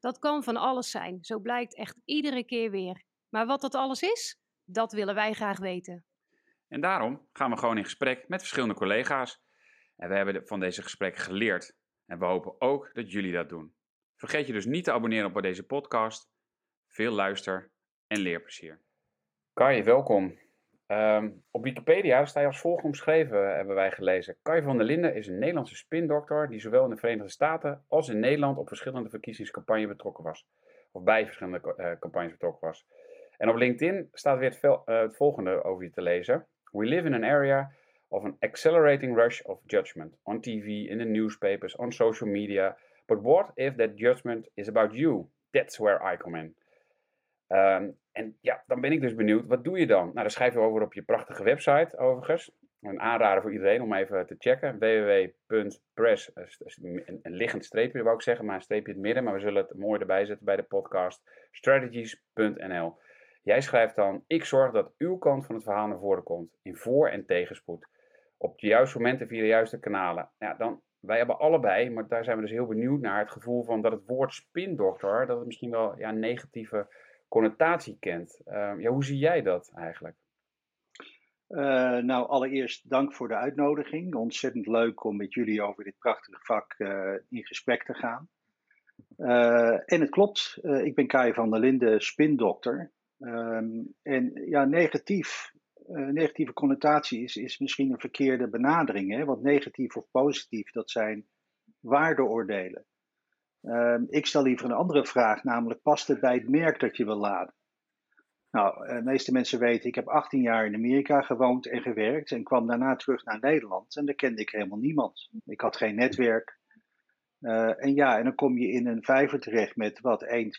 Dat kan van alles zijn, zo blijkt echt iedere keer weer. Maar wat dat alles is, dat willen wij graag weten. En daarom gaan we gewoon in gesprek met verschillende collega's. En we hebben van deze gesprekken geleerd. En we hopen ook dat jullie dat doen. Vergeet je dus niet te abonneren op deze podcast. Veel luister- en leerplezier. Kai, welkom. Ehm, op Wikipedia sta je als volgt omschreven, hebben wij gelezen. Kai van der Linden is een Nederlandse spindokter die zowel in de Verenigde Staten als in Nederland op verschillende verkiezingscampagnes betrokken was. Of bij verschillende uh, campagnes betrokken was. En op LinkedIn staat weer het, uh, het, volgende over je te lezen. We live in an area of an accelerating rush of judgment. On TV, in the newspapers, on social media. But what if that judgment is about you? That's where I come in. Um, en ja, dan ben ik dus benieuwd, wat doe je dan? Nou, daar schrijf je over op je prachtige website, overigens. Een aanrader voor iedereen om even te checken. www.press, een, een liggend streepje wou ik zeggen, maar een streepje in het midden. Maar we zullen het mooi erbij zetten bij de podcast. Strategies.nl Jij schrijft dan, ik zorg dat uw kant van het verhaal naar voren komt. In voor- en tegenspoed. Op de juiste momenten via de juiste kanalen. Ja, dan, wij hebben allebei, maar daar zijn we dus heel benieuwd naar, het gevoel van dat het woord spindokter, dat het misschien wel ja, negatieve connotatie kent. Uh, ja, hoe zie jij dat eigenlijk? Uh, nou, allereerst dank voor de uitnodiging. Ontzettend leuk om met jullie over dit prachtige vak uh, in gesprek te gaan. en het klopt, ik ben Kai van der Linden, spindokter. Um, en ja, negatief, negatieve connotatie is, is misschien een verkeerde benadering. Hè? Want negatief of positief, dat zijn waardeoordelen. Uh, ik stel liever een andere vraag, namelijk past het bij het merk dat je wil laden? Nou, de meeste mensen weten, ik heb 18 jaar in Amerika gewoond en gewerkt en kwam daarna terug naar Nederland en daar kende ik helemaal niemand. Ik had geen netwerk. Uh, en ja, en dan kom je in een vijver terecht met wat 1, 200.000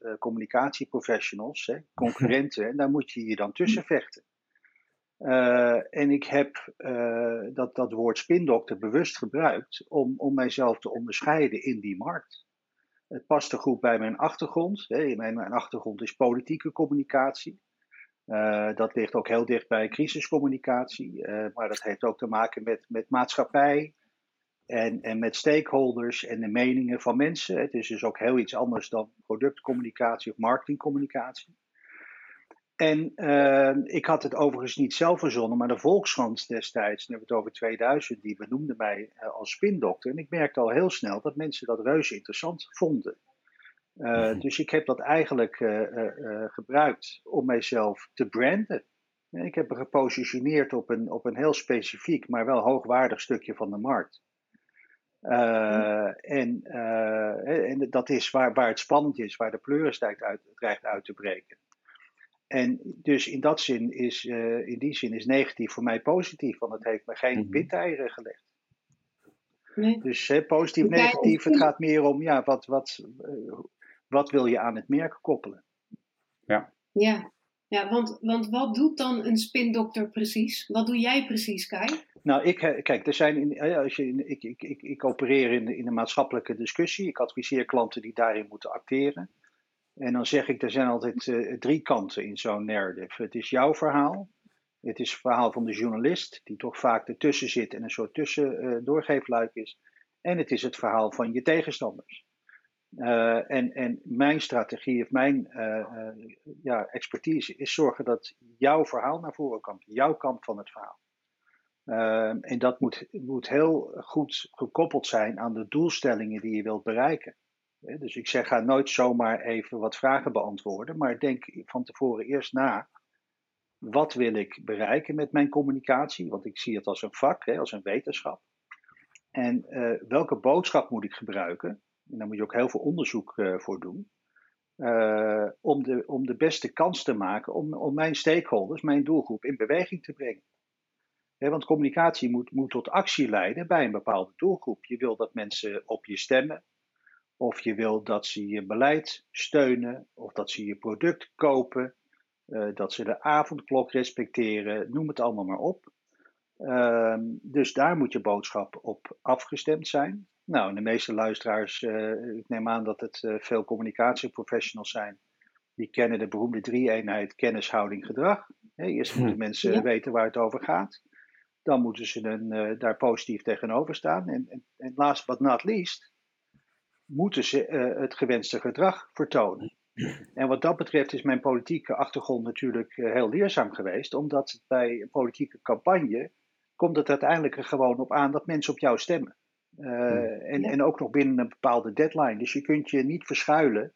uh, communicatieprofessionals, hè, concurrenten, en daar moet je je dan tussen vechten. Uh, en ik heb uh, dat, dat woord spindokter bewust gebruikt om, om mijzelf te onderscheiden in die markt. Het paste goed bij mijn achtergrond. Hè. Mijn, mijn achtergrond is politieke communicatie. Uh, dat ligt ook heel dicht bij crisiscommunicatie. maar dat heeft ook te maken met, met maatschappij en, en met stakeholders en de meningen van mensen. Het is dus ook heel iets anders dan productcommunicatie of marketingcommunicatie. En uh, ik had het overigens niet zelf verzonnen, maar de Volkskrant destijds, dan hebben we het over 2000, die benoemde mij uh, als spindokter. En ik merkte al heel snel dat mensen dat reuze interessant vonden. Uh, mm-hmm. Dus ik heb dat eigenlijk gebruikt om mijzelf te branden. Ik heb me gepositioneerd op een, op een heel specifiek, maar wel hoogwaardig stukje van de markt. Mm-hmm. en, en dat is waar, waar het spannend is, waar de pleuris uit, dreigt uit te breken. En dus in, dat zin is, uh, in die zin is negatief voor mij positief, want het heeft me geen -hmm. windeieren gelegd. Nee. Dus positief, negatief, het gaat meer om ja, wat, wat, uh, wat wil je aan het merk koppelen. Ja, ja. ja want, want wat doet dan een spindokter precies? Wat doe jij precies, Kai? Nou, ik, kijk, er zijn in, als je, ik, ik, ik, ik opereer in, in een maatschappelijke discussie. Ik adviseer klanten die daarin moeten acteren. En dan zeg ik, er zijn altijd uh, drie kanten in zo'n narrative. Het is jouw verhaal. Het is het verhaal van de journalist, die toch vaak ertussen zit en een soort tussen uh, doorgeefluik is. En het is het verhaal van je tegenstanders. Uh, en, en mijn strategie of mijn ja, expertise is zorgen dat jouw verhaal naar voren komt. Jouw kant van het verhaal. en dat moet, moet heel goed gekoppeld zijn aan de doelstellingen die je wilt bereiken. Dus ik zeg, ga nooit zomaar even wat vragen beantwoorden, maar denk van tevoren eerst na. Wat wil ik bereiken met mijn communicatie? Want ik zie het als een vak, als een wetenschap. En uh, welke boodschap moet ik gebruiken? En daar moet je ook heel veel onderzoek uh, voor doen. Uh, om, de, om de beste kans te maken om, om mijn stakeholders, mijn doelgroep, in beweging te brengen. Want communicatie moet, moet tot actie leiden bij een bepaalde doelgroep. Je wil dat mensen op je stemmen, of je wil dat ze je beleid steunen, of dat ze je product kopen, uh, dat ze de avondklok respecteren, noem het allemaal maar op. Uh, dus daar moet je boodschap op afgestemd zijn. Nou, de meeste luisteraars, uh, ik neem aan dat het uh, veel communicatieprofessionals zijn, die kennen de beroemde drie-eenheid kennis, houding, gedrag. eerst moeten hm. mensen ja. weten waar het over gaat. Dan moeten ze een, daar positief tegenover staan. En, en, en last but not least, moeten ze uh, het gewenste gedrag vertonen. En wat dat betreft is mijn politieke achtergrond natuurlijk uh, heel leerzaam geweest, omdat bij een politieke campagne komt het uiteindelijk er gewoon op aan dat mensen op jou stemmen. Uh, en, en ook nog binnen een bepaalde deadline. Dus je kunt je niet verschuilen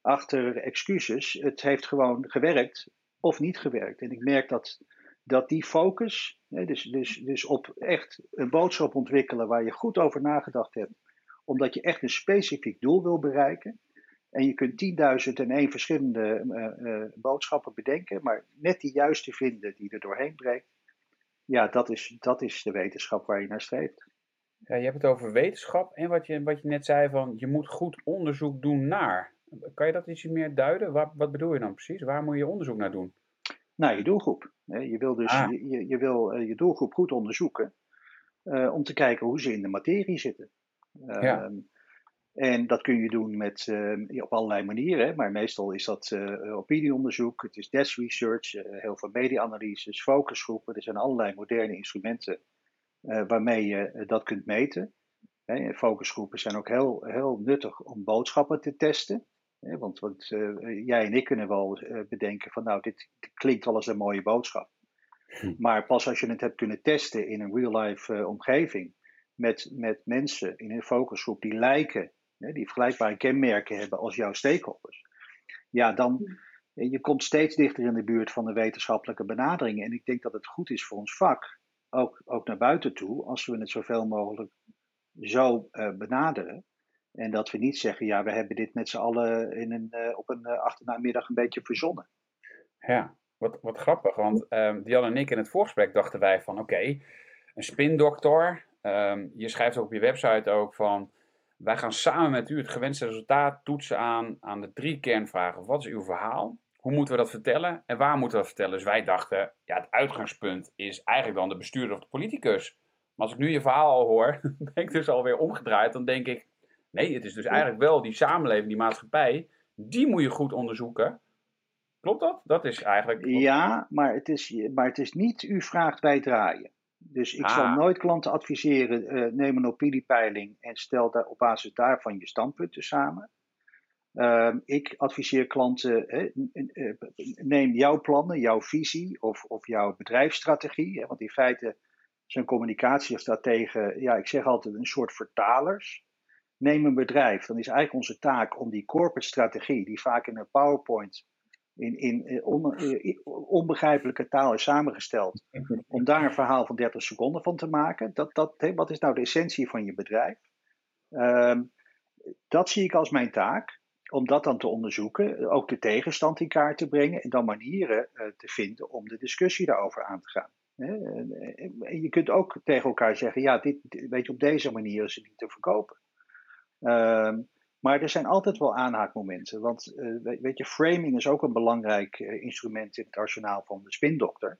achter excuses. Het heeft gewoon gewerkt of niet gewerkt. En ik merk dat, dat die focus, dus, dus, dus op echt een boodschap ontwikkelen waar je goed over nagedacht hebt, omdat je echt een specifiek doel wil bereiken. En je kunt 10.001 verschillende uh, uh, boodschappen bedenken, maar net die juiste vinden die er doorheen breekt. Ja, dat is, dat is de wetenschap waar je naar streeft. Ja, je hebt het over wetenschap en wat je, wat je net zei van je moet goed onderzoek doen naar. Kan je dat iets meer duiden? Wat, wat bedoel je dan precies? Waar moet je onderzoek naar doen? Nou, je doelgroep. Je wil dus ah. je, je, wil eh, je doelgroep goed onderzoeken uh, om te kijken hoe ze in de materie zitten. Ja. Ehm, en dat kun je doen met, uh, op allerlei manieren, maar meestal is dat uh, opinieonderzoek, het is desk research, uh, heel veel media-analyses, focusgroepen. Er zijn allerlei moderne instrumenten waarmee je dat kunt meten. Hè, focusgroepen zijn ook heel, heel nuttig om boodschappen te testen. Hè, want, want jij en ik kunnen wel bedenken van nou, dit, dit klinkt wel als een mooie boodschap. Hm. Maar pas als je het hebt kunnen testen in een real-life omgeving, met, met mensen in een focusgroep die lijken, hè, die vergelijkbare kenmerken hebben als jouw stakeholders, ja, dan je komt steeds dichter in de buurt van de wetenschappelijke benadering. En ik denk dat het goed is voor ons vak, ook, ook naar buiten toe, als we het zoveel mogelijk zo uh, benaderen. En dat we niet zeggen, ja, we hebben dit met z'n allen in een, uh, op een uh, achternamiddag een beetje verzonnen. Ja, wat, wat grappig, want uh, Diane en ik in het voorgesprek dachten wij van, oké, okay, een spindokter, Um, je schrijft ook op je website ook van, wij gaan samen met u het gewenste resultaat toetsen aan, aan de drie kernvragen. Wat is uw verhaal? Hoe moeten we dat vertellen? En waar moeten we dat vertellen? Dus wij dachten, ja, het uitgangspunt is eigenlijk dan de bestuurder of de politicus. Maar als ik nu je verhaal al hoor, ben ik dus alweer omgedraaid. Dan denk ik, nee, het is dus eigenlijk wel die samenleving, die maatschappij, die moet je goed onderzoeken. Klopt dat? Dat is eigenlijk. Ja, maar het is, maar het is niet u vraagt wij draaien. Dus ik ah. zal nooit klanten adviseren, uh, neem een opiniepeiling en stel daar, op basis daarvan je standpunten samen. Uh, ik adviseer klanten, eh, neem jouw plannen, jouw visie of, of jouw bedrijfsstrategie. Hè, want in feite zijn communicatiestrategen, ja, ik zeg altijd een soort vertalers. Neem een bedrijf, dan is eigenlijk onze taak om die corporate strategie, die vaak in een PowerPoint in, in, eh, on, eh, onbegrijpelijke taal is samengesteld. Om daar een verhaal van 30 seconden van te maken. Dat, dat, wat is nou de essentie van je bedrijf? Ehm, dat zie ik als mijn taak. Om dat dan te onderzoeken. Ook de tegenstand in kaart te brengen. En dan manieren te vinden om de discussie daarover aan te gaan. En je kunt ook tegen elkaar zeggen: ja, dit, weet je, op deze manier is het niet te verkopen. Uh, maar er zijn altijd wel aanhaakmomenten. Want uh, weet je, framing is ook een belangrijk uh, instrument in het arsenaal van de spindokter.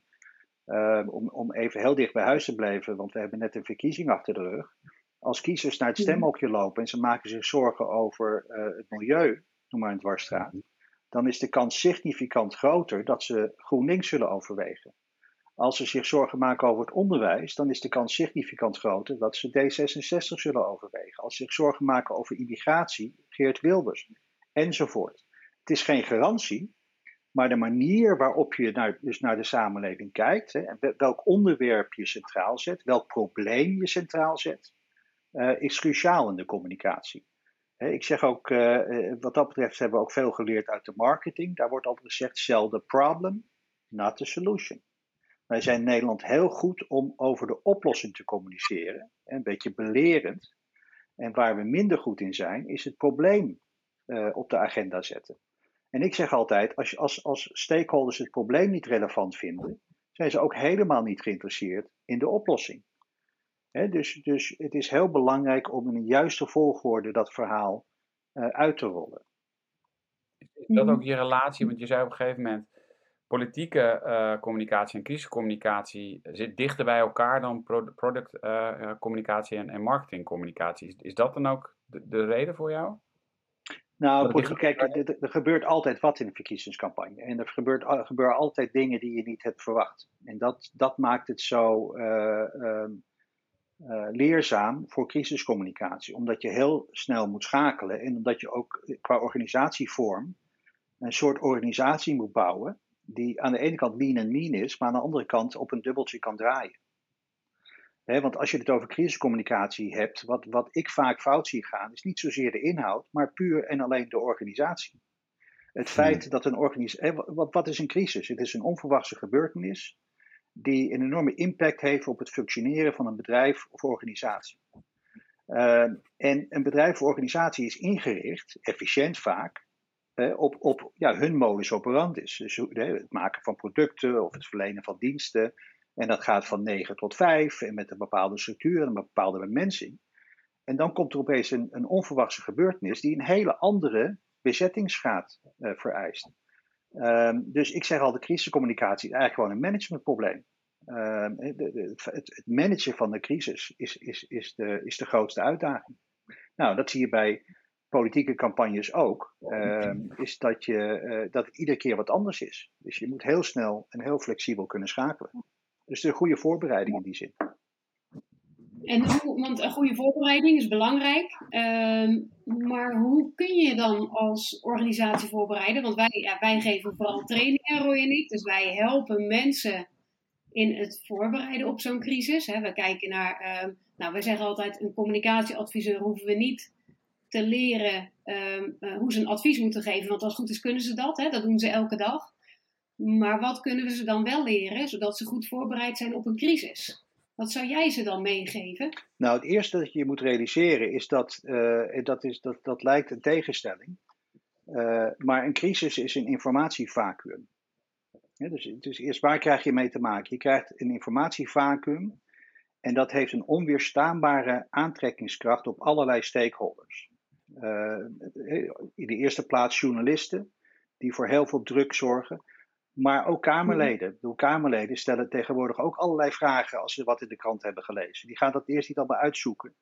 Uh, om, om even heel dicht bij huis te blijven, want we hebben net een verkiezing achter de rug. Als kiezers naar het stemhokje lopen en ze maken zich zorgen over het milieu, noem maar een dwarsstraat, dan is de kans significant groter dat ze GroenLinks zullen overwegen. Als ze zich zorgen maken over het onderwijs, dan is de kans significant groter dat ze D66 zullen overwegen. Als ze zich zorgen maken over immigratie, Geert Wilders, enzovoort. Het is geen garantie, maar de manier waarop je naar, dus naar de samenleving kijkt, hè, en welk onderwerp je centraal zet, welk probleem je centraal zet, uh, is cruciaal in de communicatie. ik zeg ook, uh, wat dat betreft hebben we ook veel geleerd uit de marketing. Daar wordt altijd gezegd, sell the problem, not the solution. Wij zijn in Nederland heel goed om over de oplossing te communiceren, een beetje belerend. En waar we minder goed in zijn, is het probleem uh, op de agenda zetten. En ik zeg altijd, als, als, als stakeholders het probleem niet relevant vinden, zijn ze ook helemaal niet geïnteresseerd in de oplossing. dus, dus het is heel belangrijk om in een juiste volgorde dat verhaal uit te rollen. Is dat ook je relatie? Want je zei op een gegeven moment, politieke uh, communicatie en crisiscommunicatie zit dichter bij elkaar dan productcommunicatie uh, en, en marketingcommunicatie. Is, is dat dan ook de, de reden voor jou? Nou, kijk, er, er, gebeurt altijd wat in een verkiezingscampagne. En er, gebeurt, er gebeuren altijd dingen die je niet hebt verwacht. En dat, dat maakt het zo uh, leerzaam voor crisiscommunicatie. Omdat je heel snel moet schakelen. En omdat je ook qua organisatievorm een soort organisatie moet bouwen. Die aan de ene kant lean en mean is, maar aan de andere kant op een dubbeltje kan draaien want als je het over crisiscommunicatie hebt, wat, wat ik vaak fout zie gaan, is niet zozeer de inhoud, maar puur en alleen de organisatie. Het feit hmm. dat een organisatie. Wat, wat is een crisis? Het is een onverwachte gebeurtenis die een enorme impact heeft op het functioneren van een bedrijf of organisatie. Ehm, en een bedrijf of organisatie is ingericht, efficiënt vaak, op, op ja, hun modus operandis. Dus het maken van producten of het verlenen van diensten, en dat gaat van 9 tot 5 en met een bepaalde structuur en een bepaalde bemensing. En dan komt er opeens een, een onverwachte gebeurtenis die een hele andere bezettingsgraad uh, vereist. Um, dus ik zeg al, de crisiscommunicatie is eigenlijk gewoon een managementprobleem. Het, het, managen van de crisis is, is, is, de, is de grootste uitdaging. Nou, dat zie je bij politieke campagnes ook. Um, is dat, je, uh, dat het iedere keer wat anders is. Dus je moet heel snel en heel flexibel kunnen schakelen. Dus een goede voorbereiding in die zin. En hoe, want een goede voorbereiding is belangrijk. Uh, maar hoe kun je dan als organisatie voorbereiden? Want wij, ja, wij geven vooral trainingen, Roy en ik. Dus wij helpen mensen in het voorbereiden op zo'n crisis. Hè. We kijken naar, uh, nou, we zeggen altijd, een communicatieadviseur hoeven we niet te leren uh, hoe ze een advies moeten geven. Want als het goed is, kunnen ze dat. Hè. Dat doen ze elke dag. Maar wat kunnen we ze dan wel leren, zodat ze goed voorbereid zijn op een crisis? Wat zou jij ze dan meegeven? Nou, het eerste dat je moet realiseren is dat, uh, dat, is, dat, dat lijkt een tegenstelling. Uh, maar een crisis is een informatievacuum. Dus, dus eerst waar krijg je mee te maken? Je krijgt een informatievacuum en dat heeft een onweerstaanbare aantrekkingskracht op allerlei stakeholders. Uh, in de eerste plaats journalisten, die voor heel veel druk zorgen. Maar ook Kamerleden. De Kamerleden stellen tegenwoordig ook allerlei vragen als ze wat in de krant hebben gelezen. Die gaan dat eerst niet allemaal uitzoeken.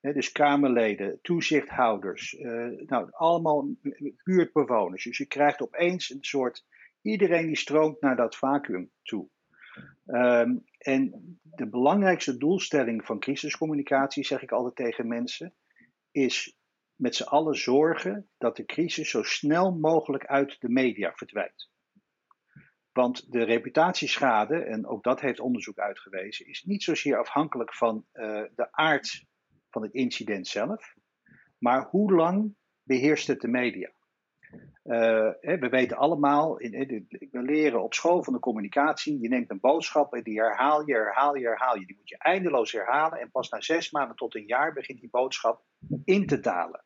dus Kamerleden, toezichthouders, uh, nou, allemaal buurtbewoners. Dus je krijgt opeens een soort. Iedereen die stroomt naar dat vacuüm toe. Um, en de belangrijkste doelstelling van crisiscommunicatie, zeg ik altijd tegen mensen, is met z'n allen zorgen dat de crisis zo snel mogelijk uit de media verdwijnt. Want de reputatieschade, en ook dat heeft onderzoek uitgewezen, is niet zozeer afhankelijk van uh, de aard van het incident zelf, maar hoe lang beheerst het de media? Uh, we weten allemaal, in, we leren op school van de communicatie, je neemt een boodschap en die herhaal je, herhaal je, herhaal je. Die moet je eindeloos herhalen en pas na zes maanden tot een jaar begint die boodschap in te dalen.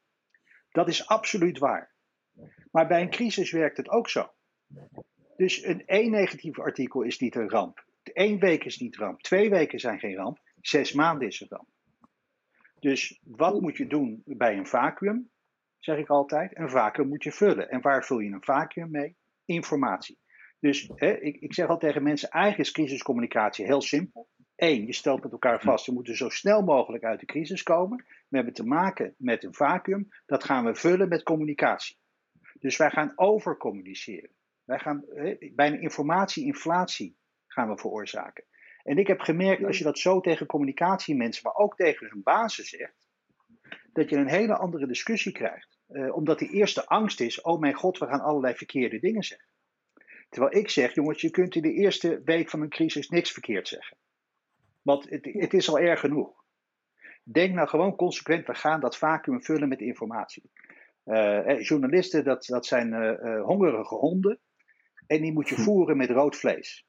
Dat is absoluut waar. Maar bij een crisis werkt het ook zo. Dus een één negatief artikel is niet een ramp. Eén week is niet ramp. Twee weken zijn geen ramp. Zes maanden is een ramp. Dus wat moet je doen bij een vacuüm? Zeg ik altijd. Een vacuüm moet je vullen. En waar vul je een vacuüm mee? Informatie. Dus hè, ik, ik zeg al tegen mensen: eigenlijk is crisiscommunicatie heel simpel. Eén, je stelt met elkaar vast, we moeten zo snel mogelijk uit de crisis komen. We hebben te maken met een vacuüm. Dat gaan we vullen met communicatie. Dus wij gaan overcommuniceren. Wij gaan bij een informatieinflatie gaan we veroorzaken. En ik heb gemerkt, als je dat zo tegen communicatiemensen, maar ook tegen hun bazen zegt, dat je een hele andere discussie krijgt. Uh, omdat die eerste angst is, oh mijn god, we gaan allerlei verkeerde dingen zeggen. Terwijl ik zeg, jongens, je kunt in de eerste week van een crisis niks verkeerd zeggen. Want het, het is al erg genoeg. Denk nou gewoon consequent, we gaan dat vacuüm vullen met informatie. Uh, journalisten, dat, dat zijn uh, hongerige honden. En die moet je hm. voeren met rood vlees.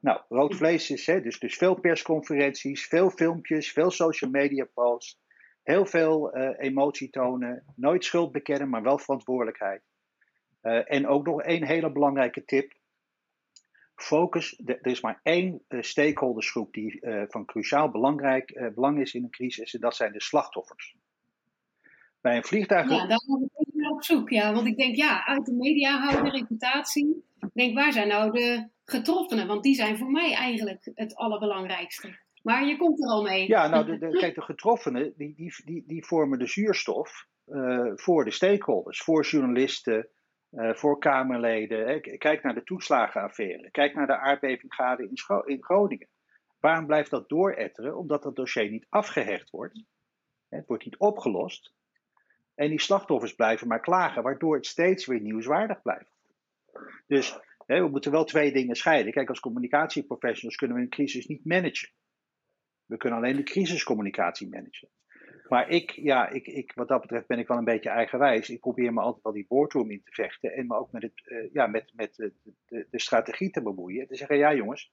Nou, rood hm. vlees is hè, dus, dus veel persconferenties, veel filmpjes, veel social media posts, heel veel uh, emotie tonen, nooit schuld bekennen, maar wel verantwoordelijkheid. En ook nog één hele belangrijke tip. Focus, er is maar één uh, stakeholdersgroep die van cruciaal belangrijk, belang is in een crisis, en dat zijn de slachtoffers. Bij een vliegtuig. Ja, daar ben ik op zoek. Ja, want ik denk, ja, uit de media houden reputatie. Ik denk, waar zijn nou de getroffenen? Want die zijn voor mij eigenlijk het allerbelangrijkste. Maar je komt er al mee. Ja, nou, de, de, kijk, de getroffenen die, die, die, die vormen de zuurstof uh, voor de stakeholders, voor journalisten, voor Kamerleden. Hè. Kijk naar de toeslagenaffaire, kijk naar de aardbevingade in, in Groningen. Waarom blijft dat dooretteren? Omdat dat dossier niet afgehecht wordt. Het wordt niet opgelost. En die slachtoffers blijven maar klagen, waardoor het steeds weer nieuwswaardig blijft. Dus we moeten wel twee dingen scheiden. Kijk, als communicatieprofessionals kunnen we een crisis niet managen. We kunnen alleen de crisiscommunicatie managen. Maar ik, ja, ik, ik, wat dat betreft ben ik wel een beetje eigenwijs. Ik probeer me altijd wel die boardroom in te vechten en me ook met, het, uh, ja, met, met de, de, de, strategie te bemoeien. Te zeggen, ja jongens,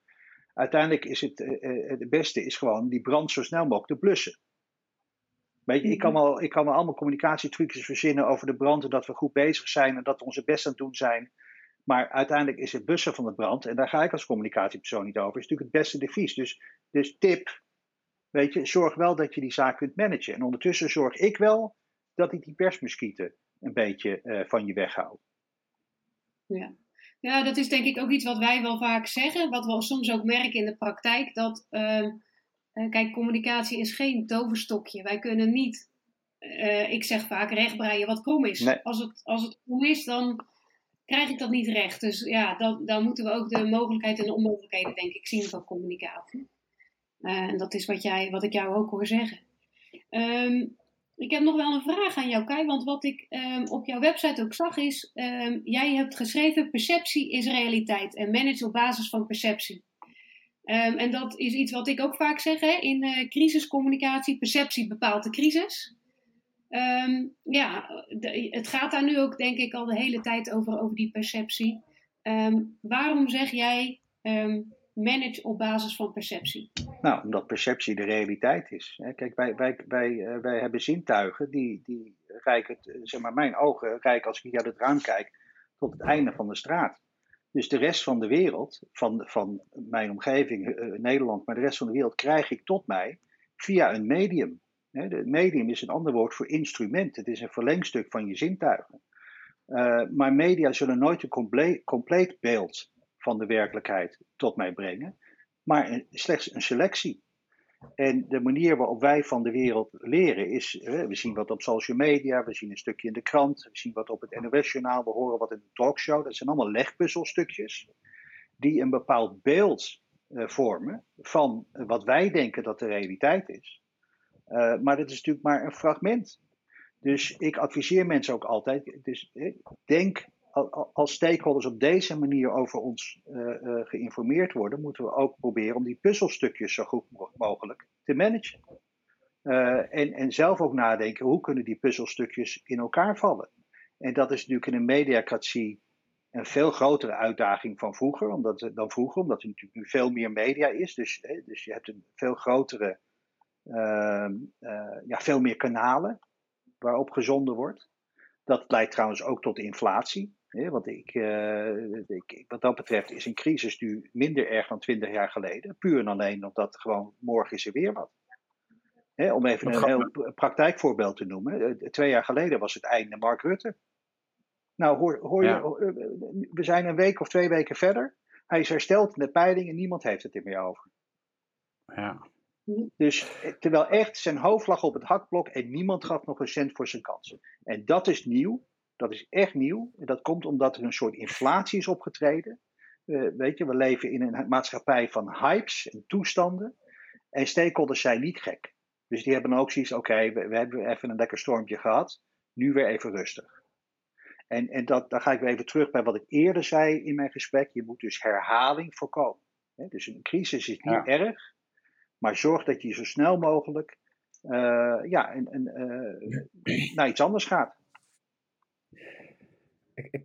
uiteindelijk is het, uh, het beste is gewoon die brand zo snel mogelijk te blussen. Weet je, ik kan, mhm. wel, ik kan wel allemaal communicatietrucjes verzinnen over de brand en dat we goed bezig zijn en dat we onze best aan het doen zijn. Maar uiteindelijk is het bussen van de brand, en daar ga ik als communicatiepersoon niet over, is natuurlijk het beste devies. Dus, dus tip, weet je, zorg wel dat je die zaak kunt managen. En ondertussen zorg ik wel dat ik die persmuskieten een beetje uh, van je weghoud. Ja. ja, dat is denk ik ook iets wat wij wel vaak zeggen, wat we soms ook merken in de praktijk, dat... Uh, uh, kijk, communicatie is geen toverstokje. Wij kunnen niet, uh, ik zeg vaak, rechtbreien wat krom is. Nee. Als, het, als het krom is, dan krijg ik dat niet recht. Dus ja, dan, dan moeten we ook de mogelijkheden en de onmogelijkheden, denk ik, zien van communicatie. Uh, en dat is wat, jij, wat ik jou ook hoor zeggen. Um, ik heb nog wel een vraag aan jou, Kai. Want wat ik um, op jouw website ook zag is... Um, jij hebt geschreven perceptie is realiteit en manage op basis van perceptie. En dat is iets wat ik ook vaak zeg hè, in uh, crisiscommunicatie. Perceptie bepaalt de crisis. Ja, het gaat daar nu ook denk ik al de hele tijd over, over die perceptie. Waarom zeg jij manage op basis van perceptie? Nou, omdat perceptie de realiteit is. Kijk, wij, wij, wij, uh, wij hebben zintuigen die, die reiken, zeg maar, mijn ogen reiken als ik hier uit het raam kijk, tot het einde van de straat. Dus de rest van de wereld, van, van mijn omgeving, uh, Nederland, maar de rest van de wereld krijg ik tot mij via een medium. Het medium is een ander woord voor instrument. Het is een verlengstuk van je zintuigen. Maar media zullen nooit een compleet, compleet beeld van de werkelijkheid tot mij brengen, maar slechts een selectie. En de manier waarop wij van de wereld leren is, we zien wat op social media, we zien een stukje in de krant, we zien wat op het NOS-journaal, we horen wat in de talkshow. Dat zijn allemaal legpuzzelstukjes die een bepaald beeld uh, vormen van wat wij denken dat de realiteit is. Uh, maar dat is natuurlijk maar een fragment. Dus ik adviseer mensen ook altijd, dus, denk als stakeholders op deze manier over ons uh, uh, geïnformeerd worden, moeten we ook proberen om die puzzelstukjes zo goed mogelijk te managen. Uh, en, en zelf ook nadenken, hoe kunnen die puzzelstukjes in elkaar vallen? En dat is natuurlijk in een mediacratie een veel grotere uitdaging van vroeger, omdat, dan vroeger, omdat er natuurlijk nu veel meer media is. Dus, dus je hebt een veel grotere, ehm, ja, veel meer kanalen waarop gezonden wordt. Dat leidt trouwens ook tot inflatie. Want ik, uh, ik, wat dat betreft is een crisis nu minder erg dan twintig jaar geleden. Puur en alleen omdat gewoon morgen is er weer wat. Om even een heel praktijkvoorbeeld te noemen. Eh, twee jaar geleden was het einde Mark Rutte. Nou, hoor, hoor ja. je, eh, we zijn een week of twee weken verder. Hij is hersteld in de peiling en niemand heeft het er meer over. Ja. Dus terwijl echt zijn hoofd lag op het hakblok en niemand gaf nog een cent voor zijn kansen. En dat is nieuw. Dat is echt nieuw. En dat komt omdat er een soort inflatie is opgetreden. Uh, weet je, we leven in een maatschappij van hypes en toestanden. En stakeholders zijn niet gek. Dus die hebben ook zoiets, oké, okay, we, we, hebben even een lekker stormpje gehad. Nu weer even rustig. En, en dat, dan ga ik weer even terug bij wat ik eerder zei in mijn gesprek. Je moet dus herhaling voorkomen. He, dus een crisis is niet ja. erg. Maar zorg dat je zo snel mogelijk uh, ja, en, en, uh, naar iets anders gaat.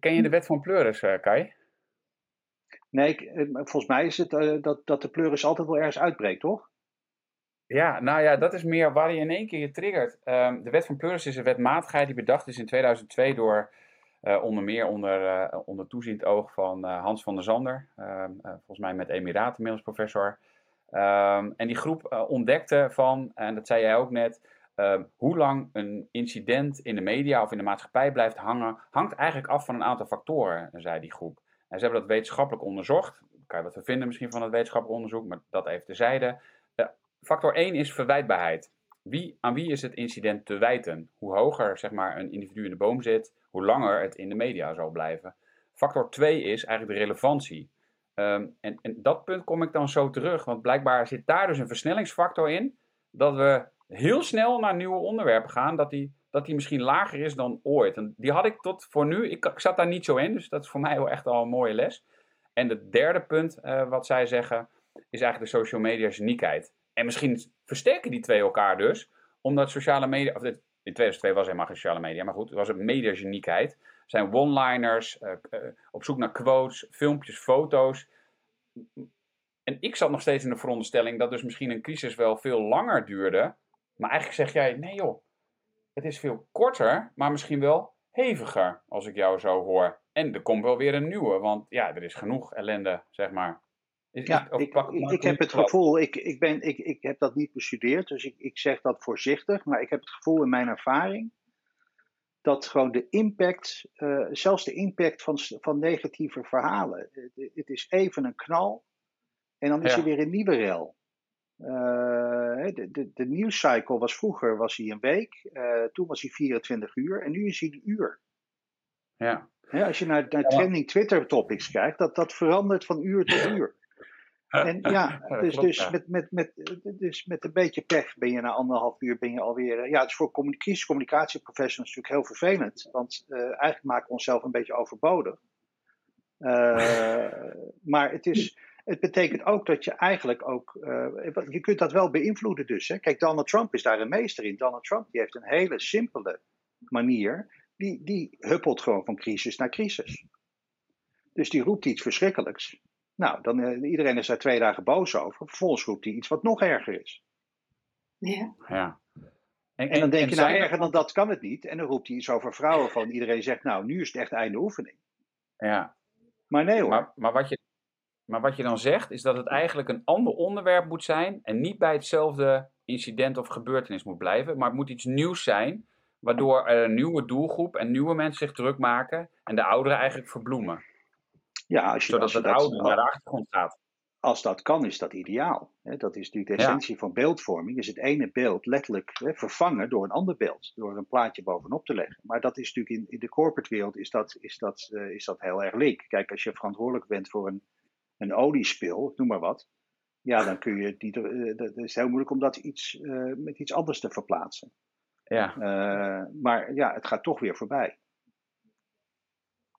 Ken je de wet van Pleuris, uh, Kai? Nee, ik, eh, volgens mij is het uh, dat, dat de pleuris altijd wel ergens uitbreekt, toch? Ja, nou ja, dat is meer waar je in één keer je triggert. Um, de wet van Pleuris is een wetmatigheid die bedacht is in 2002 door uh, onder meer onder, uh, onder toeziend oog van Hans van der Zander. Ehm, volgens mij met emiraten inmiddels professor. Um, en die groep ontdekte van, en dat zei jij ook net, Ehm, hoe lang een incident in de media of in de maatschappij blijft hangen, hangt eigenlijk af van een aantal factoren, zei die groep. En ze hebben dat wetenschappelijk onderzocht. Kan je wat vinden misschien van het wetenschappelijk onderzoek, maar dat even terzijde. Uh, factor 1 is verwijtbaarheid. Wie, aan wie is het incident te wijten? Hoe hoger zeg maar, een individu in de boom zit, hoe langer het in de media zal blijven. Factor 2 is eigenlijk de relevantie. Um, en, en dat punt kom ik dan zo terug, want blijkbaar zit daar dus een versnellingsfactor in, dat we heel snel naar nieuwe onderwerpen gaan, dat die, dat die misschien lager is dan ooit. En die had ik tot voor nu, ik, ik zat daar niet zo in, dus dat is voor mij wel echt al een mooie les. En het derde punt uh, wat zij zeggen, is eigenlijk de social media uniekheid. En misschien versterken die twee elkaar dus, omdat sociale media, of in 2002 was helemaal geen sociale media, maar goed, het was een zijn one-liners, uh, uh, op zoek naar quotes, filmpjes, foto's. En ik zat nog steeds in de veronderstelling dat dus misschien een crisis wel veel langer duurde. Maar eigenlijk zeg jij, nee joh, het is veel korter, maar misschien wel heviger, als ik jou zo hoor. En er komt wel weer een nieuwe, want ja, er is genoeg ellende, zeg maar. Is, ja, ik, ik, ik heb het gevoel, ik, ik, ben, ik, ik heb dat niet bestudeerd, dus ik, ik zeg dat voorzichtig, maar ik heb het gevoel in mijn ervaring dat gewoon de impact, uh, zelfs de impact van, van negatieve verhalen, het, het is even een knal en dan is ja. er weer een nieuwe rel. Uh, de, de, de nieuwscycle was vroeger was hij een week, uh, toen was hij 24 uur en nu is hij een uur. Ja. ja als je naar, naar trending Twitter topics kijkt, dat, dat verandert van uur tot uur. En ja, dus, dus, met, met, met, dus met een beetje pech ben je na anderhalf uur ben je alweer. Ja, het is voor communicatie, communicatieprofessionals natuurlijk heel vervelend. Want uh, eigenlijk maken we onszelf een beetje overbodig. Uh, maar het, is, het betekent ook dat je eigenlijk ook. Uh, je kunt dat wel beïnvloeden, dus. Hè. Kijk, Donald Trump is daar een meester in. Donald Trump die heeft een hele simpele manier. Die, die huppelt gewoon van crisis naar crisis. Dus die roept iets verschrikkelijks. Nou, dan, uh, iedereen is daar twee dagen boos over. Vervolgens roept hij iets wat nog erger is. Ja. ja. En, en, dan denk en je, nou erger dan dat kan het niet. En dan roept hij iets over vrouwen van iedereen zegt, nou, nu is het echt einde oefening. Ja. Maar nee hoor. Maar, maar, wat je, maar wat je dan zegt, is dat het eigenlijk een ander onderwerp moet zijn. En niet bij hetzelfde incident of gebeurtenis moet blijven. Maar het moet iets nieuws zijn. Waardoor er een nieuwe doelgroep en nieuwe mensen zich druk maken. En de ouderen eigenlijk verbloemen. Ja, als je, Zodat als je het oude naar de achtergrond staat. Als dat kan, is dat ideaal. Dat is natuurlijk de essentie ja. van beeldvorming. Is het ene beeld letterlijk vervangen door een ander beeld. Door een plaatje bovenop te leggen. Maar dat is natuurlijk in, in de corporate wereld is dat, is, dat, uh, is dat heel erg leek. Kijk, als je verantwoordelijk bent voor een, een oliespil, noem maar wat. Ja, dan kun je die. Uh, dat is heel moeilijk om dat iets, uh, met iets anders te verplaatsen. Ja. maar ja, het gaat toch weer voorbij.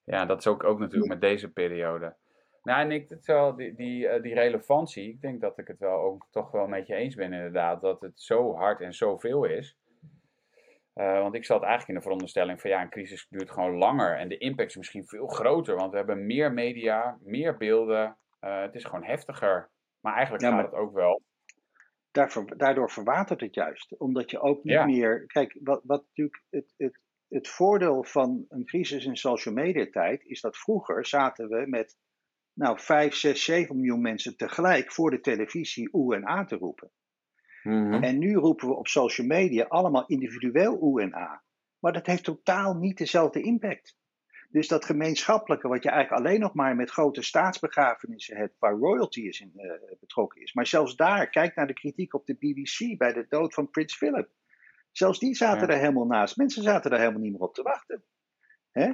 Ja, dat is ook, ook natuurlijk met deze periode. Nou, en ik, het wel, die, die, die relevantie, ik denk dat ik het wel ook toch wel met je eens ben inderdaad, dat het zo hard en zoveel is. Uh, want ik zat eigenlijk in de veronderstelling van ja, een crisis duurt gewoon langer en de impact is misschien veel groter, want we hebben meer media, meer beelden, uh, het is gewoon heftiger. Maar eigenlijk ja, gaat maar het ook wel. Daarvoor, daardoor verwatert het juist, omdat je ook niet ja. meer, kijk, wat, wat natuurlijk het, het het voordeel van een crisis in social media tijd is dat vroeger zaten we met nou, 5, 6, 7 miljoen mensen tegelijk voor de televisie oe en a te roepen. Mm -hmm. En nu roepen we op social media allemaal individueel oe en a. Maar dat heeft totaal niet dezelfde impact. Dus dat gemeenschappelijke, wat je eigenlijk alleen nog maar met grote staatsbegrafenissen hebt, waar royalty is in, uh, betrokken is. Maar zelfs daar, kijk naar de kritiek op de BBC bij de dood van Prins Philip. Zelfs die zaten ja. er helemaal naast. Mensen zaten er helemaal niet meer op te wachten. Hè?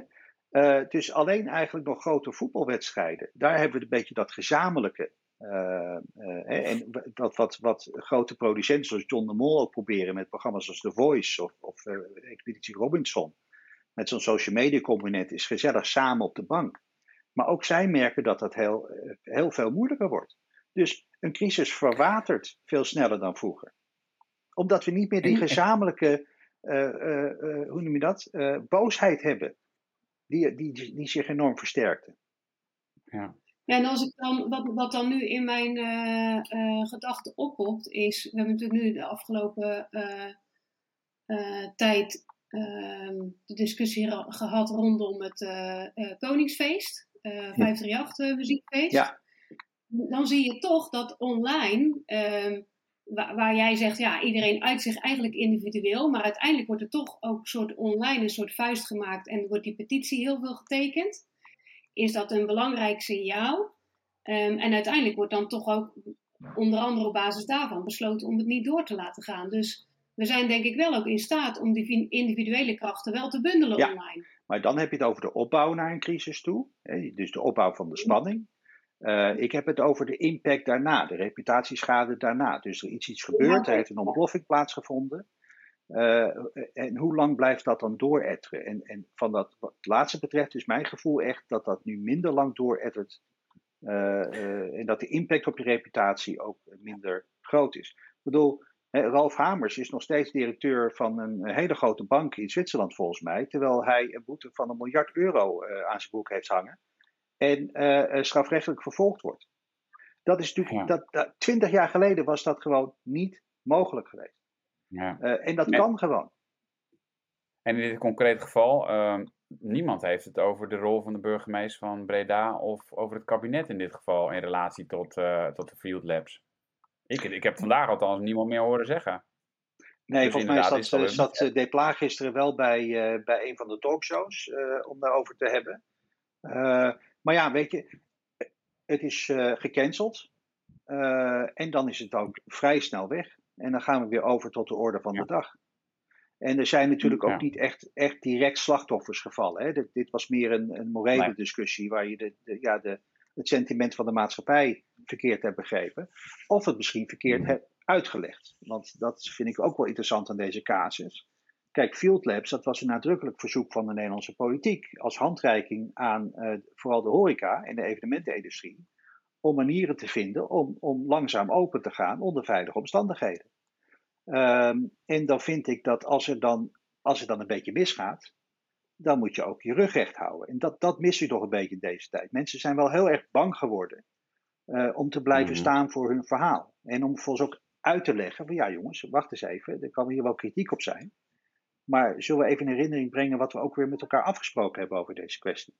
Uh, dus alleen eigenlijk nog grote voetbalwedstrijden. Daar hebben we een beetje dat gezamenlijke. Uh, uh, en wat, wat, wat grote producenten zoals John de Mol ook proberen met programma's als The Voice of, of Expeditie Robinson. Met zo'n social media component is gezellig samen op de bank. Maar ook zij merken dat dat heel, heel veel moeilijker wordt. Dus een crisis verwatert veel sneller dan vroeger omdat we niet meer die gezamenlijke, uh, uh, uh, hoe noem je dat, boosheid hebben. Die, die, die zich enorm versterkte. Ja. Ja, en als ik dan, wat, wat dan nu in mijn gedachten oppopt, is, we hebben natuurlijk nu de afgelopen tijd de discussie gehad rondom het Koningsfeest, 538 muziekfeest. Ja. Dan zie je toch dat online ehm, waar, jij zegt, ja, iedereen uit zich eigenlijk individueel, maar uiteindelijk wordt er toch ook een soort online een soort vuist gemaakt en wordt die petitie heel veel getekend. Is dat een belangrijk signaal? Ehm, en uiteindelijk wordt dan toch ook onder andere op basis daarvan besloten om het niet door te laten gaan. Dus we zijn denk ik wel ook in staat om die individuele krachten wel te bundelen ja, online. Maar dan heb je het over de opbouw naar een crisis toe. Hè, dus de opbouw van de spanning. Uh, ik heb het over de impact daarna, de reputatieschade daarna. Dus er is iets gebeurd, er heeft een ontploffing plaatsgevonden. Uh, en hoe lang blijft dat dan dooretteren? En, en van dat, wat het laatste betreft is mijn gevoel echt dat dat nu minder lang doorettert. Uh, en dat de impact op je reputatie ook minder groot is. Ik bedoel, Ralf Hamers is nog steeds directeur van een hele grote bank in Zwitserland volgens mij. Terwijl hij een boete van een miljard euro aan zijn broek heeft hangen en uh, strafrechtelijk vervolgd wordt. Dat is natuurlijk, dat, dat, 20 jaar geleden was dat gewoon niet mogelijk geweest. Ja. Uh, en dat kan gewoon. En in dit concrete geval, uh, niemand heeft het over de rol van de burgemeester van Breda of over het kabinet in dit geval in relatie tot, tot de Field Labs. Ik, ik heb vandaag althans niemand meer horen zeggen. Nee, dus volgens mij zat, zat De Plaag gisteren wel bij, bij een van de talkshows om daarover te hebben. Maar ja, weet je, het is uh, gecanceld. Uh, en dan is het ook vrij snel weg. En dan gaan we weer over tot de orde van de dag. En er zijn natuurlijk ook niet echt, echt direct slachtoffers gevallen. Hè. Dit, dit was meer een, een morele discussie waar je de, de, ja, de, het sentiment van de maatschappij verkeerd hebt begrepen. Of het misschien verkeerd mm. hebt uitgelegd. Want dat vind ik ook wel interessant aan deze casus. Kijk, Field Labs, dat was een nadrukkelijk verzoek van de Nederlandse politiek als handreiking aan uh, vooral de horeca en de evenementenindustrie, om manieren te vinden om, om langzaam open te gaan onder veilige omstandigheden. Um, en dan vind ik dat als, er dan, als het dan een beetje misgaat, dan moet je ook je rug recht houden. En dat, dat mist u toch een beetje in deze tijd. Mensen zijn wel heel erg bang geworden uh, om te blijven mhm. staan voor hun verhaal. En om volgens ook uit te leggen van ja jongens, wacht eens even, er kan hier wel kritiek op zijn. Maar zullen we even in herinnering brengen wat we ook weer met elkaar afgesproken hebben over deze kwestie?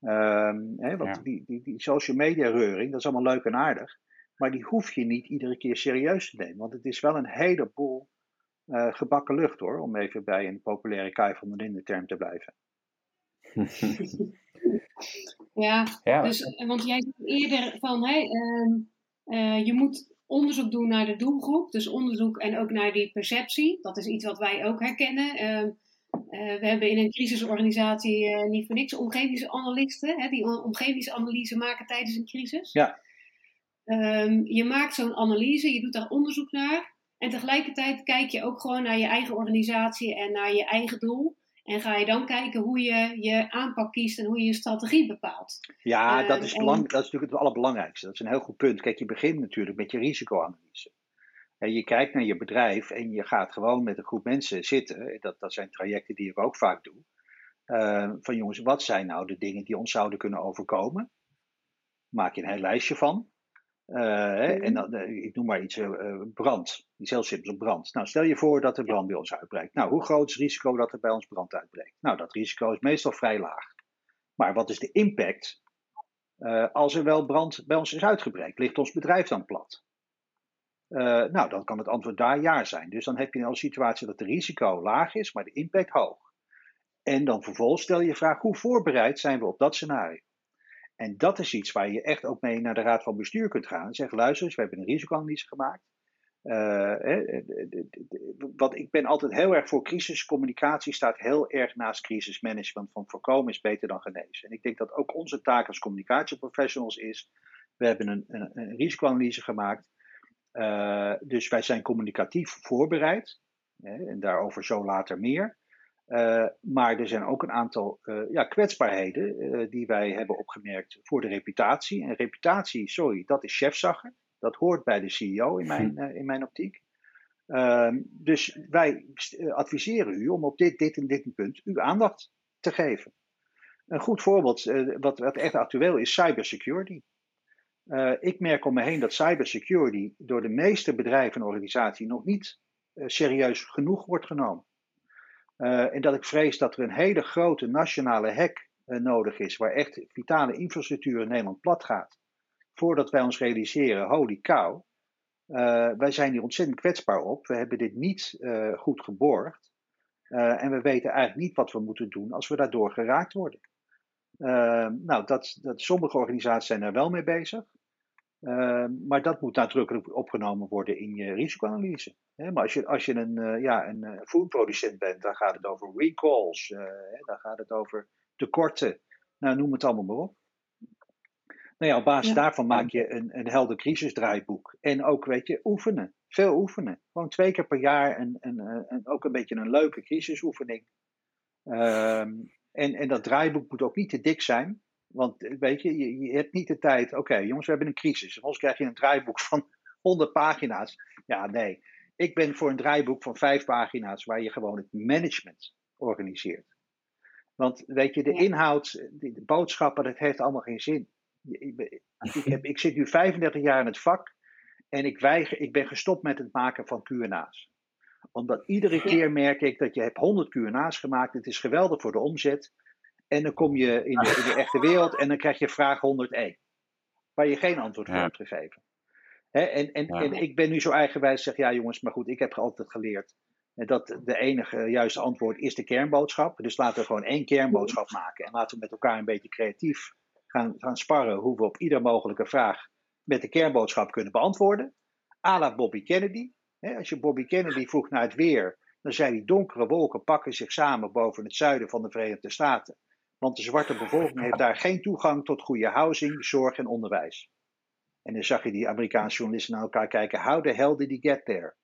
Um, hè, want die, die, die social media reuring, dat is allemaal leuk en aardig. Maar die hoef je niet iedere keer serieus te nemen. Want het is wel een heleboel uh, gebakken lucht hoor. Om even bij een populaire Kai van der Linden term te blijven. ja, ja, Dus, want jij zei eerder van hey, uh, uh, je moet onderzoek doen naar de doelgroep. Dus onderzoek en ook naar die perceptie. Dat is iets wat wij ook herkennen. Uh, we hebben in een crisisorganisatie uh, niet voor niks omgevingsanalisten. Hè, die omgevingsanalyse maken tijdens een crisis. Ja. Um, je maakt zo'n analyse, je doet daar onderzoek naar. En tegelijkertijd kijk je ook gewoon naar je eigen organisatie en naar je eigen doel. En ga je dan kijken hoe je je aanpak kiest en hoe je je strategie bepaalt. Ja, dat, is belang, dat is natuurlijk het allerbelangrijkste. Dat is een heel goed punt. Kijk, je begint natuurlijk met je risicoanalyse. En je kijkt naar je bedrijf en je gaat gewoon met een groep mensen zitten. Dat, dat zijn trajecten die ik ook vaak doe. Uh, van jongens, wat zijn nou de dingen die ons zouden kunnen overkomen? Maak je een heel lijstje van. Uh, en dan, uh, ik noem maar iets, uh, brand. Iets heel simpels, brand. Nou, stel je voor dat er brand bij ons uitbreekt. Nou, hoe groot is het risico dat er bij ons brand uitbreekt? Nou, dat risico is meestal vrij laag. Maar wat is de impact als er wel brand bij ons is uitgebreekt? Ligt ons bedrijf dan plat? nou, dan kan het antwoord daar ja zijn. Dus dan heb je een situatie dat de risico laag is, maar de impact hoog. En dan vervolgens stel je je vraag, hoe voorbereid zijn we op dat scenario? En dat is iets waar je echt ook mee naar de Raad van Bestuur kunt gaan. Zeggen, luister eens, we hebben een risicoanalyse gemaakt. Uh, wat ik ben altijd heel erg voor crisiscommunicatie, staat heel erg naast crisismanagement. Van voorkomen is beter dan genezen. En ik denk dat ook onze taak als communicatieprofessionals is. We hebben een, een, risicoanalyse gemaakt. Uh, dus wij zijn communicatief voorbereid. En daarover zo later meer. Uh, maar er zijn ook een aantal uh, ja, kwetsbaarheden uh, die wij hebben opgemerkt voor de reputatie. En reputatie, sorry, dat is chefzagger. Dat hoort bij de CEO in mijn, in mijn optiek. Ehm, dus wij adviseren u om op dit, dit en dit punt uw aandacht te geven. Een goed voorbeeld, wat, wat echt actueel is, cybersecurity. ik merk om me heen dat cybersecurity door de meeste bedrijven en organisaties nog niet serieus genoeg wordt genomen. Uh, en dat ik vrees dat er een hele grote nationale hack uh, nodig is, waar echt vitale infrastructuur in Nederland plat gaat. Voordat wij ons realiseren, holy cow, wij zijn hier ontzettend kwetsbaar op. We hebben dit niet goed geborgd. en we weten eigenlijk niet wat we moeten doen als we daardoor geraakt worden. nou, dat, dat, sommige organisaties zijn er wel mee bezig. Maar dat moet nadrukkelijk opgenomen worden in je risicoanalyse. maar als je, als je een, ja, een foodproducent bent, dan gaat het over recalls, dan gaat het over tekorten. Nou, noem het allemaal maar op. Nou ja, op basis daarvan maak je een, een helder crisisdraaiboek. En ook, weet je, oefenen. Veel oefenen. Gewoon twee keer per jaar en, en, ook een beetje een leuke crisisoefening. Ehm, en, en dat draaiboek moet ook niet te dik zijn. Want weet je, je, je hebt niet de tijd. Oké, jongens, we hebben een crisis. Anders krijg je een draaiboek van 100 pagina's. Ja, nee. Ik ben voor een draaiboek van vijf pagina's waar je gewoon het management organiseert. Want weet je, de inhoud, de boodschappen, dat heeft allemaal geen zin. Ik, heb, ik zit nu 35 jaar in het vak en ik, weiger, ik ben gestopt met het maken van Q&A's. Omdat iedere keer merk ik dat je hebt 100 Q&A's gemaakt. Het is geweldig voor de omzet. En dan kom je in de, in de echte wereld en dan krijg je vraag 101. Waar je geen antwoord op hebt gegeven. en, en, en ik ben nu zo eigenwijs zeg ja jongens, maar goed, ik heb altijd geleerd dat de enige juiste antwoord is de kernboodschap. Dus laten we gewoon één kernboodschap maken. En laten we met elkaar een beetje creatief gaan, gaan sparren hoe we op ieder mogelijke vraag met de kernboodschap kunnen beantwoorden. A la Bobby Kennedy. als je Bobby Kennedy vroeg naar het weer, dan zei hij donkere wolken pakken zich samen boven het zuiden van de Verenigde Staten. Want de zwarte bevolking heeft daar geen toegang tot goede housing, zorg en onderwijs. En dan zag je die Amerikaanse journalisten naar elkaar kijken. How the hell did he get there?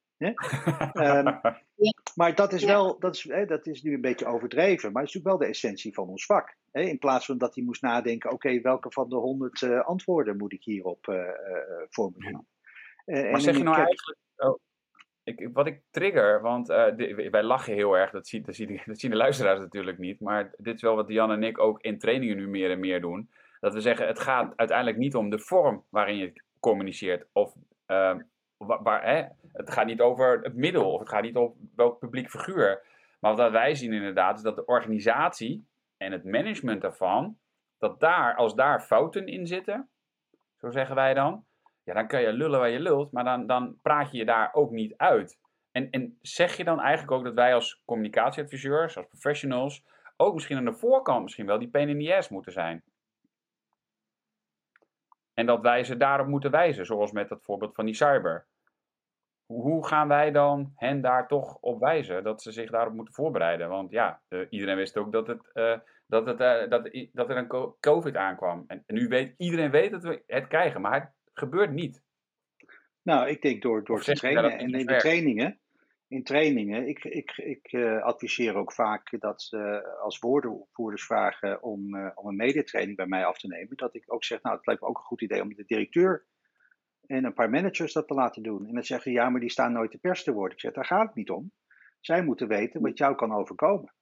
um, maar dat is wel, dat is, hè, dat is nu een beetje overdreven, maar het is natuurlijk wel de essentie van ons vak. Hè? In plaats van dat hij moest nadenken, oké, welke van de honderd uh, antwoorden moet ik hierop uh, uh, formuleren? maar zeg je nou eigenlijk, oh, ik, wat ik trigger, want wij lachen heel erg, dat, dat, zien de luisteraars natuurlijk niet, maar dit is wel wat Jan en ik ook in trainingen nu meer en meer doen. Dat we zeggen, het gaat uiteindelijk niet om de vorm waarin je communiceert of ehm, waar, hè, het gaat niet over het middel of het gaat niet over welk publiek figuur. Maar wat wij zien inderdaad is dat de organisatie en het management daarvan, dat daar, als daar fouten in zitten, zo zeggen wij dan, ja, dan kan je lullen waar je lult, maar dan, dan praat je je daar ook niet uit. En, en zeg je dan eigenlijk ook dat wij als communicatieadviseurs, als professionals, ook misschien aan de voorkant misschien wel die pain in the ass moeten zijn? En dat wij ze daarop moeten wijzen, zoals met dat voorbeeld van die cyber. Hoe gaan wij dan hen daar toch op wijzen dat ze zich daarop moeten voorbereiden? Want ja, uh, iedereen wist ook dat, het, uh, dat, het, uh, dat, dat er een COVID aankwam. En, en, nu weet iedereen weet dat we het krijgen, maar gebeurt niet. Nou, ik denk door, door te trainen en in de trainingen in trainingen. Ik, ik, ik uh, adviseer ook vaak dat uh, als woordenvoerders vragen om, uh, om een mediatraining bij mij af te nemen. Dat ik ook zeg, nou het lijkt me ook een goed idee om de directeur en een paar managers dat te laten doen. En dan zeggen ja, maar die staan nooit de pers te worden. Ik zeg, daar gaat het niet om. Zij moeten weten wat jou kan overkomen.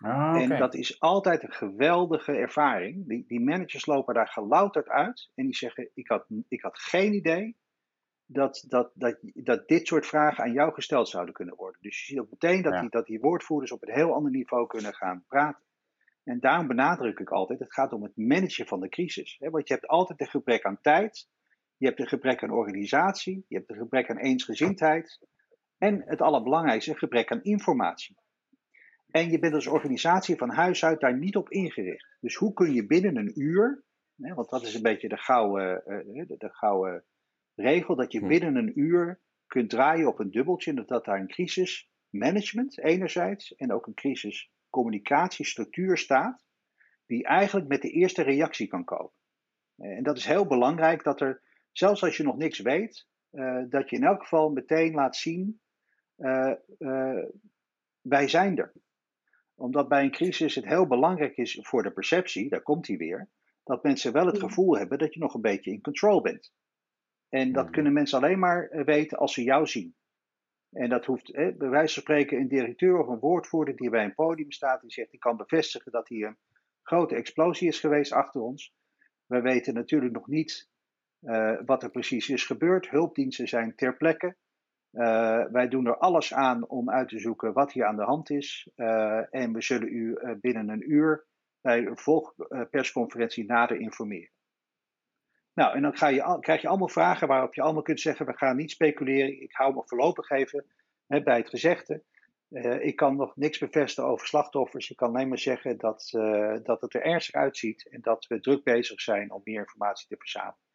Ah, okay. En dat is altijd een geweldige ervaring. Die, die managers lopen daar gelouterd uit en die zeggen: ik had, ik had geen idee dat, dat, dat, dat dit soort vragen aan jou gesteld zouden kunnen worden. Dus je ziet ook meteen dat, die, dat die woordvoerders op een heel ander niveau kunnen gaan praten. En daarom benadruk ik altijd, het gaat om het managen van de crisis. Want je hebt altijd een gebrek aan tijd, je hebt een gebrek aan organisatie, je hebt een gebrek aan eensgezindheid en het allerbelangrijkste, een gebrek aan informatie. En je bent als organisatie van huis uit daar niet op ingericht. Dus hoe kun je binnen een uur, want dat is een beetje de gouden, eh, de gouden regel dat je hm. binnen een uur kunt draaien op een dubbeltje. Dat, dat daar een crisismanagement enerzijds en ook een crisiscommunicatiestructuur staat. Die eigenlijk met de eerste reactie kan komen. En dat is heel belangrijk dat er, zelfs als je nog niks weet, uh, dat je in elk geval meteen laat zien, uh, uh, wij zijn er. Omdat bij een crisis het heel belangrijk is voor de perceptie, daar komt hij weer, dat mensen wel het hm. gevoel hebben dat je nog een beetje in control bent. En dat hmm. kunnen mensen alleen maar eh, weten als ze jou zien. En dat hoeft, hè, bij wijze van spreken, een directeur of een woordvoerder die bij een podium staat, die zegt: Ik kan bevestigen dat hier een grote explosie is geweest achter ons. We weten natuurlijk nog niet uh, wat er precies is gebeurd. Hulpdiensten zijn ter plekke. Uh, wij doen er alles aan om uit te zoeken wat hier aan de hand is. Uh, en we zullen u binnen een uur bij een volgpersconferentie nader informeren. Nou, en dan ga je, krijg je allemaal vragen waarop je allemaal kunt zeggen: we gaan niet speculeren. Ik hou me voorlopig even hè, bij het gezegde. Ik kan nog niks bevestigen over slachtoffers. Ik kan alleen maar zeggen dat, dat het er ernstig uitziet en dat we druk bezig zijn om meer informatie te verzamelen.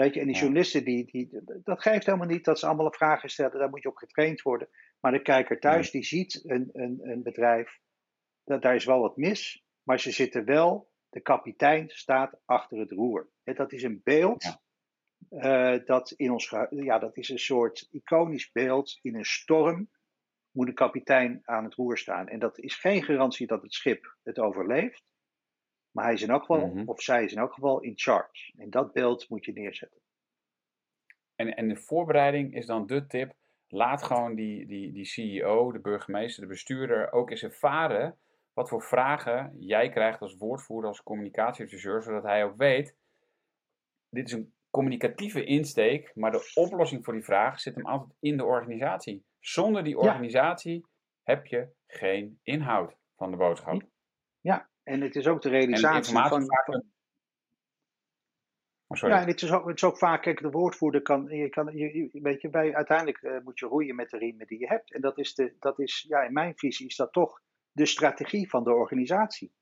Weet je, en die journalisten, die, die, dat geeft helemaal niet dat ze allemaal vragen stellen. Daar moet je op getraind worden. Maar de kijker thuis, die ziet een, een, een bedrijf, dat, daar is wel wat mis. Maar ze zitten wel, de kapitein staat achter het roer. En dat is een beeld. Ja. Uh, dat, in ons, ja, dat is een soort iconisch beeld in een storm moet de kapitein aan het roer staan. En dat is geen garantie dat het schip het overleeft. Maar hij is in elk geval, mm -hmm. of zij is in elk geval in charge. En dat beeld moet je neerzetten. En, en de voorbereiding is dan de tip. Laat gewoon die, die, die CEO, de burgemeester, de bestuurder ook eens ervaren wat voor vragen jij krijgt als woordvoerder, als communicatieadviseur, zodat hij ook weet, dit is een communicatieve insteek, maar de oplossing voor die vraag zit hem altijd in de organisatie. Zonder die organisatie ja. heb je geen inhoud van de boodschap. Ja, en het is ook de realisatie van. Vaak... Oh. Ja, en het is, ook, het is ook vaak, kijk, de woordvoerder kan, je kan, je, weet je, bij, uiteindelijk uh, moet je roeien met de riemen die je hebt. En dat is, de, dat is, ja, in mijn visie is dat toch de strategie van de organisatie.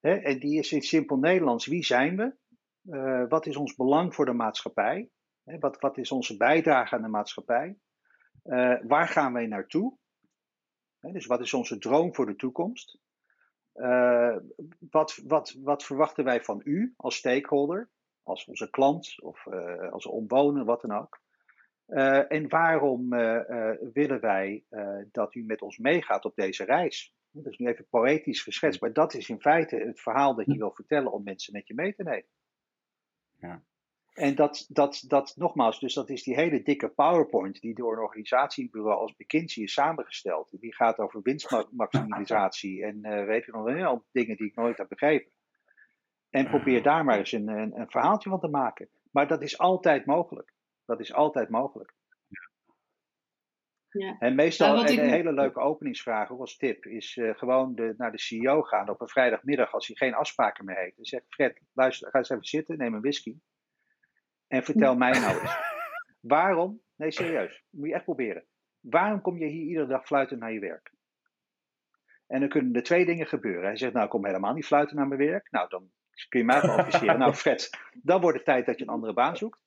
Hè? En die is in simpel Nederlands, wie zijn we? Uh, wat is ons belang voor de maatschappij? Hè? Wat, wat is onze bijdrage aan de maatschappij? Uh, waar gaan wij naartoe? Hè? Dus wat is onze droom voor de toekomst? Uh, wat, wat, wat verwachten wij van u als stakeholder, als onze klant of uh, als omwoner, wat dan ook? Uh, en waarom willen wij dat u met ons meegaat op deze reis? Dat is nu even poëtisch geschetst, maar dat is in feite het verhaal dat je wil vertellen om mensen met je mee te nemen. Ja. En dat, dat, dat, nogmaals, dus dat is die hele dikke PowerPoint die door een organisatiebureau als McKinsey is samengesteld. Die gaat over winstmaximalisatie en uh, weet je nog heleboel dingen die ik nooit heb begrepen. En probeer daar maar eens een, een, een verhaaltje van te maken. Maar dat is altijd mogelijk. Dat is altijd mogelijk. Ja. En meestal Nou, een ik- hele leuke openingsvraag, als tip, is eh, gewoon de, naar de CEO gaan op een vrijdagmiddag als hij geen afspraken meer heeft. En zegt, Fred, luister, ga eens even zitten, neem een whisky. En vertel mij nou eens, waarom, nee serieus, moet je echt proberen. Waarom kom je hier iedere dag fluiten naar je werk? En dan kunnen er twee dingen gebeuren. Hij zegt, nou ik kom helemaal niet fluiten naar mijn werk. Nou, dan kun je mij wel adviseren. nou Fred, dan wordt het tijd dat je een andere baan zoekt.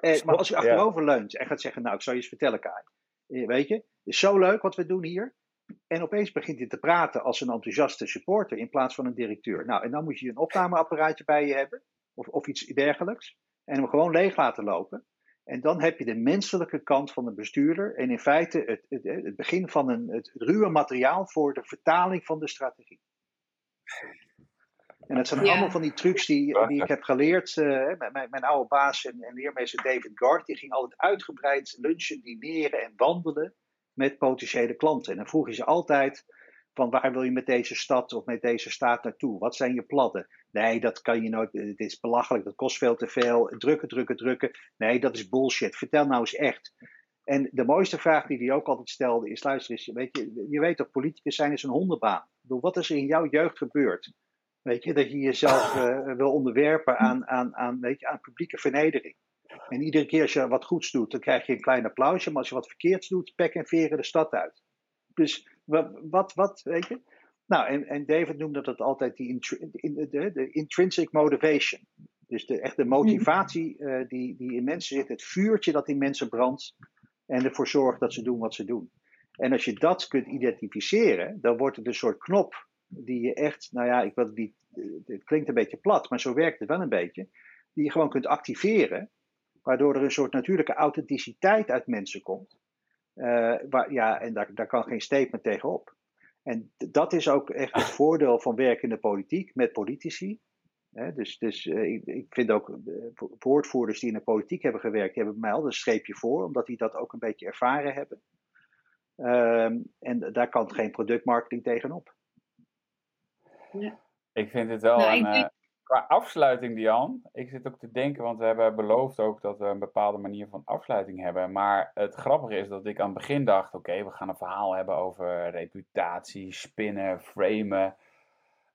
Eh, maar als je achterover leunt en gaat zeggen, nou ik zal je eens vertellen Kai. Eh, Weet je, het is zo leuk wat we doen hier. En opeens begint hij te praten als een enthousiaste supporter in plaats van een directeur. Nou, en dan moet je een opnameapparaatje bij je hebben, of, of iets dergelijks. En hem gewoon leeg laten lopen. En dan heb je de menselijke kant van de bestuurder. En in feite het, het, het begin van een, het ruwe materiaal voor de vertaling van de strategie. En dat zijn Ja. allemaal van die trucs die, die ik heb geleerd. eh, mijn, mijn, mijn oude baas en, en leermeester David Gard, die ging altijd uitgebreid lunchen, dineren en wandelen met potentiële klanten. En dan vroeg je ze altijd van waar wil je met deze stad of met deze staat naartoe? Wat zijn je plannen? Nee, dat kan je nooit. Het is belachelijk, dat kost veel te veel. Drukken, drukken, drukken. Nee, dat is bullshit. Vertel nou eens echt. En de mooiste vraag die hij ook altijd stelde is: luister eens, weet je, je weet toch, politicus zijn is een hondenbaan. Bedoel, wat is er in jouw jeugd gebeurd? Weet je, dat je jezelf eh, wil onderwerpen aan, aan, aan, weet je, aan publieke vernedering. En iedere keer als je wat goeds doet, dan krijg je een klein applausje. Maar als je wat verkeerds doet, pek en veren de stad uit. Dus wat, wat, wat weet je? Nou, en, en David noemde dat altijd die intri- in, de, de intrinsic motivation. Dus de echte motivatie eh, die, die in mensen zit, het vuurtje dat in mensen brandt en ervoor zorgt dat ze doen wat ze doen. En als je dat kunt identificeren, dan wordt het een soort knop die je echt, nou ja, ik het niet, eh, het klinkt een beetje plat, maar zo werkt het wel een beetje, die je gewoon kunt activeren, waardoor er een soort natuurlijke authenticiteit uit mensen komt. Eh, waar, ja, en daar, daar kan geen statement tegenop. En dat is ook echt het voordeel van werken in de politiek met politici. Hè, dus dus eh, ik, ik vind ook eh, wo- woordvoerders die in de politiek hebben gewerkt, hebben mij al een streepje voor, omdat die dat ook een beetje ervaren hebben. Ehm, en daar kan geen productmarketing tegenop. Ik vind het wel Nou, een, ik eh, qua afsluiting, Dian. Ik zit ook te denken, want we hebben beloofd ook dat we een bepaalde manier van afsluiting hebben. Maar het grappige is dat ik aan het begin dacht: oké, we gaan een verhaal hebben over reputatie, spinnen, framen.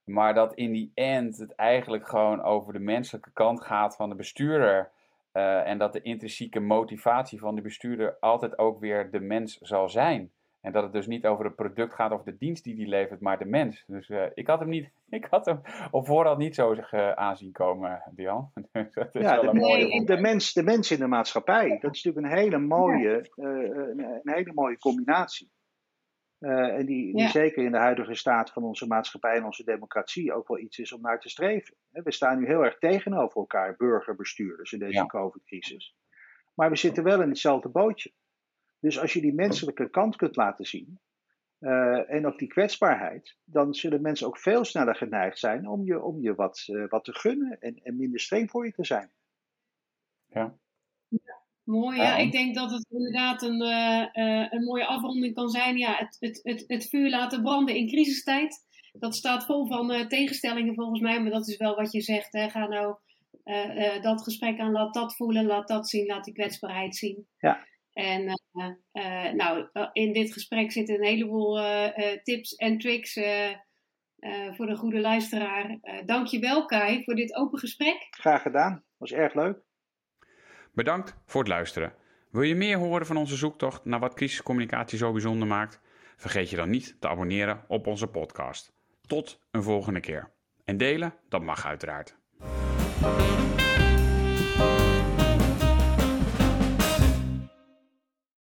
Maar dat in die end het eigenlijk gewoon over de menselijke kant gaat van de bestuurder. Uh, en dat de intrinsieke motivatie van de bestuurder altijd ook weer de mens zal zijn. En dat het dus niet over het product gaat of de dienst die die levert, maar de mens. Dus uh, ik had hem niet, ik had hem op voorhand niet zo uh, aanzien komen, Dian. Dus dat is ja, wel de, een mooie de, mens, de mens in de maatschappij. Dat is natuurlijk een hele mooie, ja. een, een, hele mooie combinatie. en die, die ja. zeker in de huidige staat van onze maatschappij en onze democratie ook wel iets is om naar te streven. We staan nu heel erg tegenover elkaar, burgerbestuurders, in deze ja. COVID-crisis. Maar we zitten wel in hetzelfde bootje. Dus als je die menselijke kant kunt laten zien, uh, en ook die kwetsbaarheid, dan zullen mensen ook veel sneller geneigd zijn om je, om je wat, uh, wat te gunnen en, en minder streng voor je te zijn. Ja. ja mooi, ja. ik denk dat het inderdaad een, uh, een mooie afronding kan zijn. Ja, het, het, het, het vuur laten branden in crisistijd. Dat staat vol van tegenstellingen volgens mij, maar dat is wel wat je zegt. Hè. Ga nou dat gesprek aan, laat dat voelen, laat dat zien, laat die kwetsbaarheid zien. Ja. En uh, uh, nou, in dit gesprek zitten een heleboel uh, tips en tricks voor de goede luisteraar. Dank je wel, Kai, voor dit open gesprek. Graag gedaan. Was erg leuk. Bedankt voor het luisteren. Wil je meer horen van onze zoektocht naar wat crisiscommunicatie zo bijzonder maakt? Vergeet je dan niet te abonneren op onze podcast. Tot een volgende keer. En delen, dat mag uiteraard.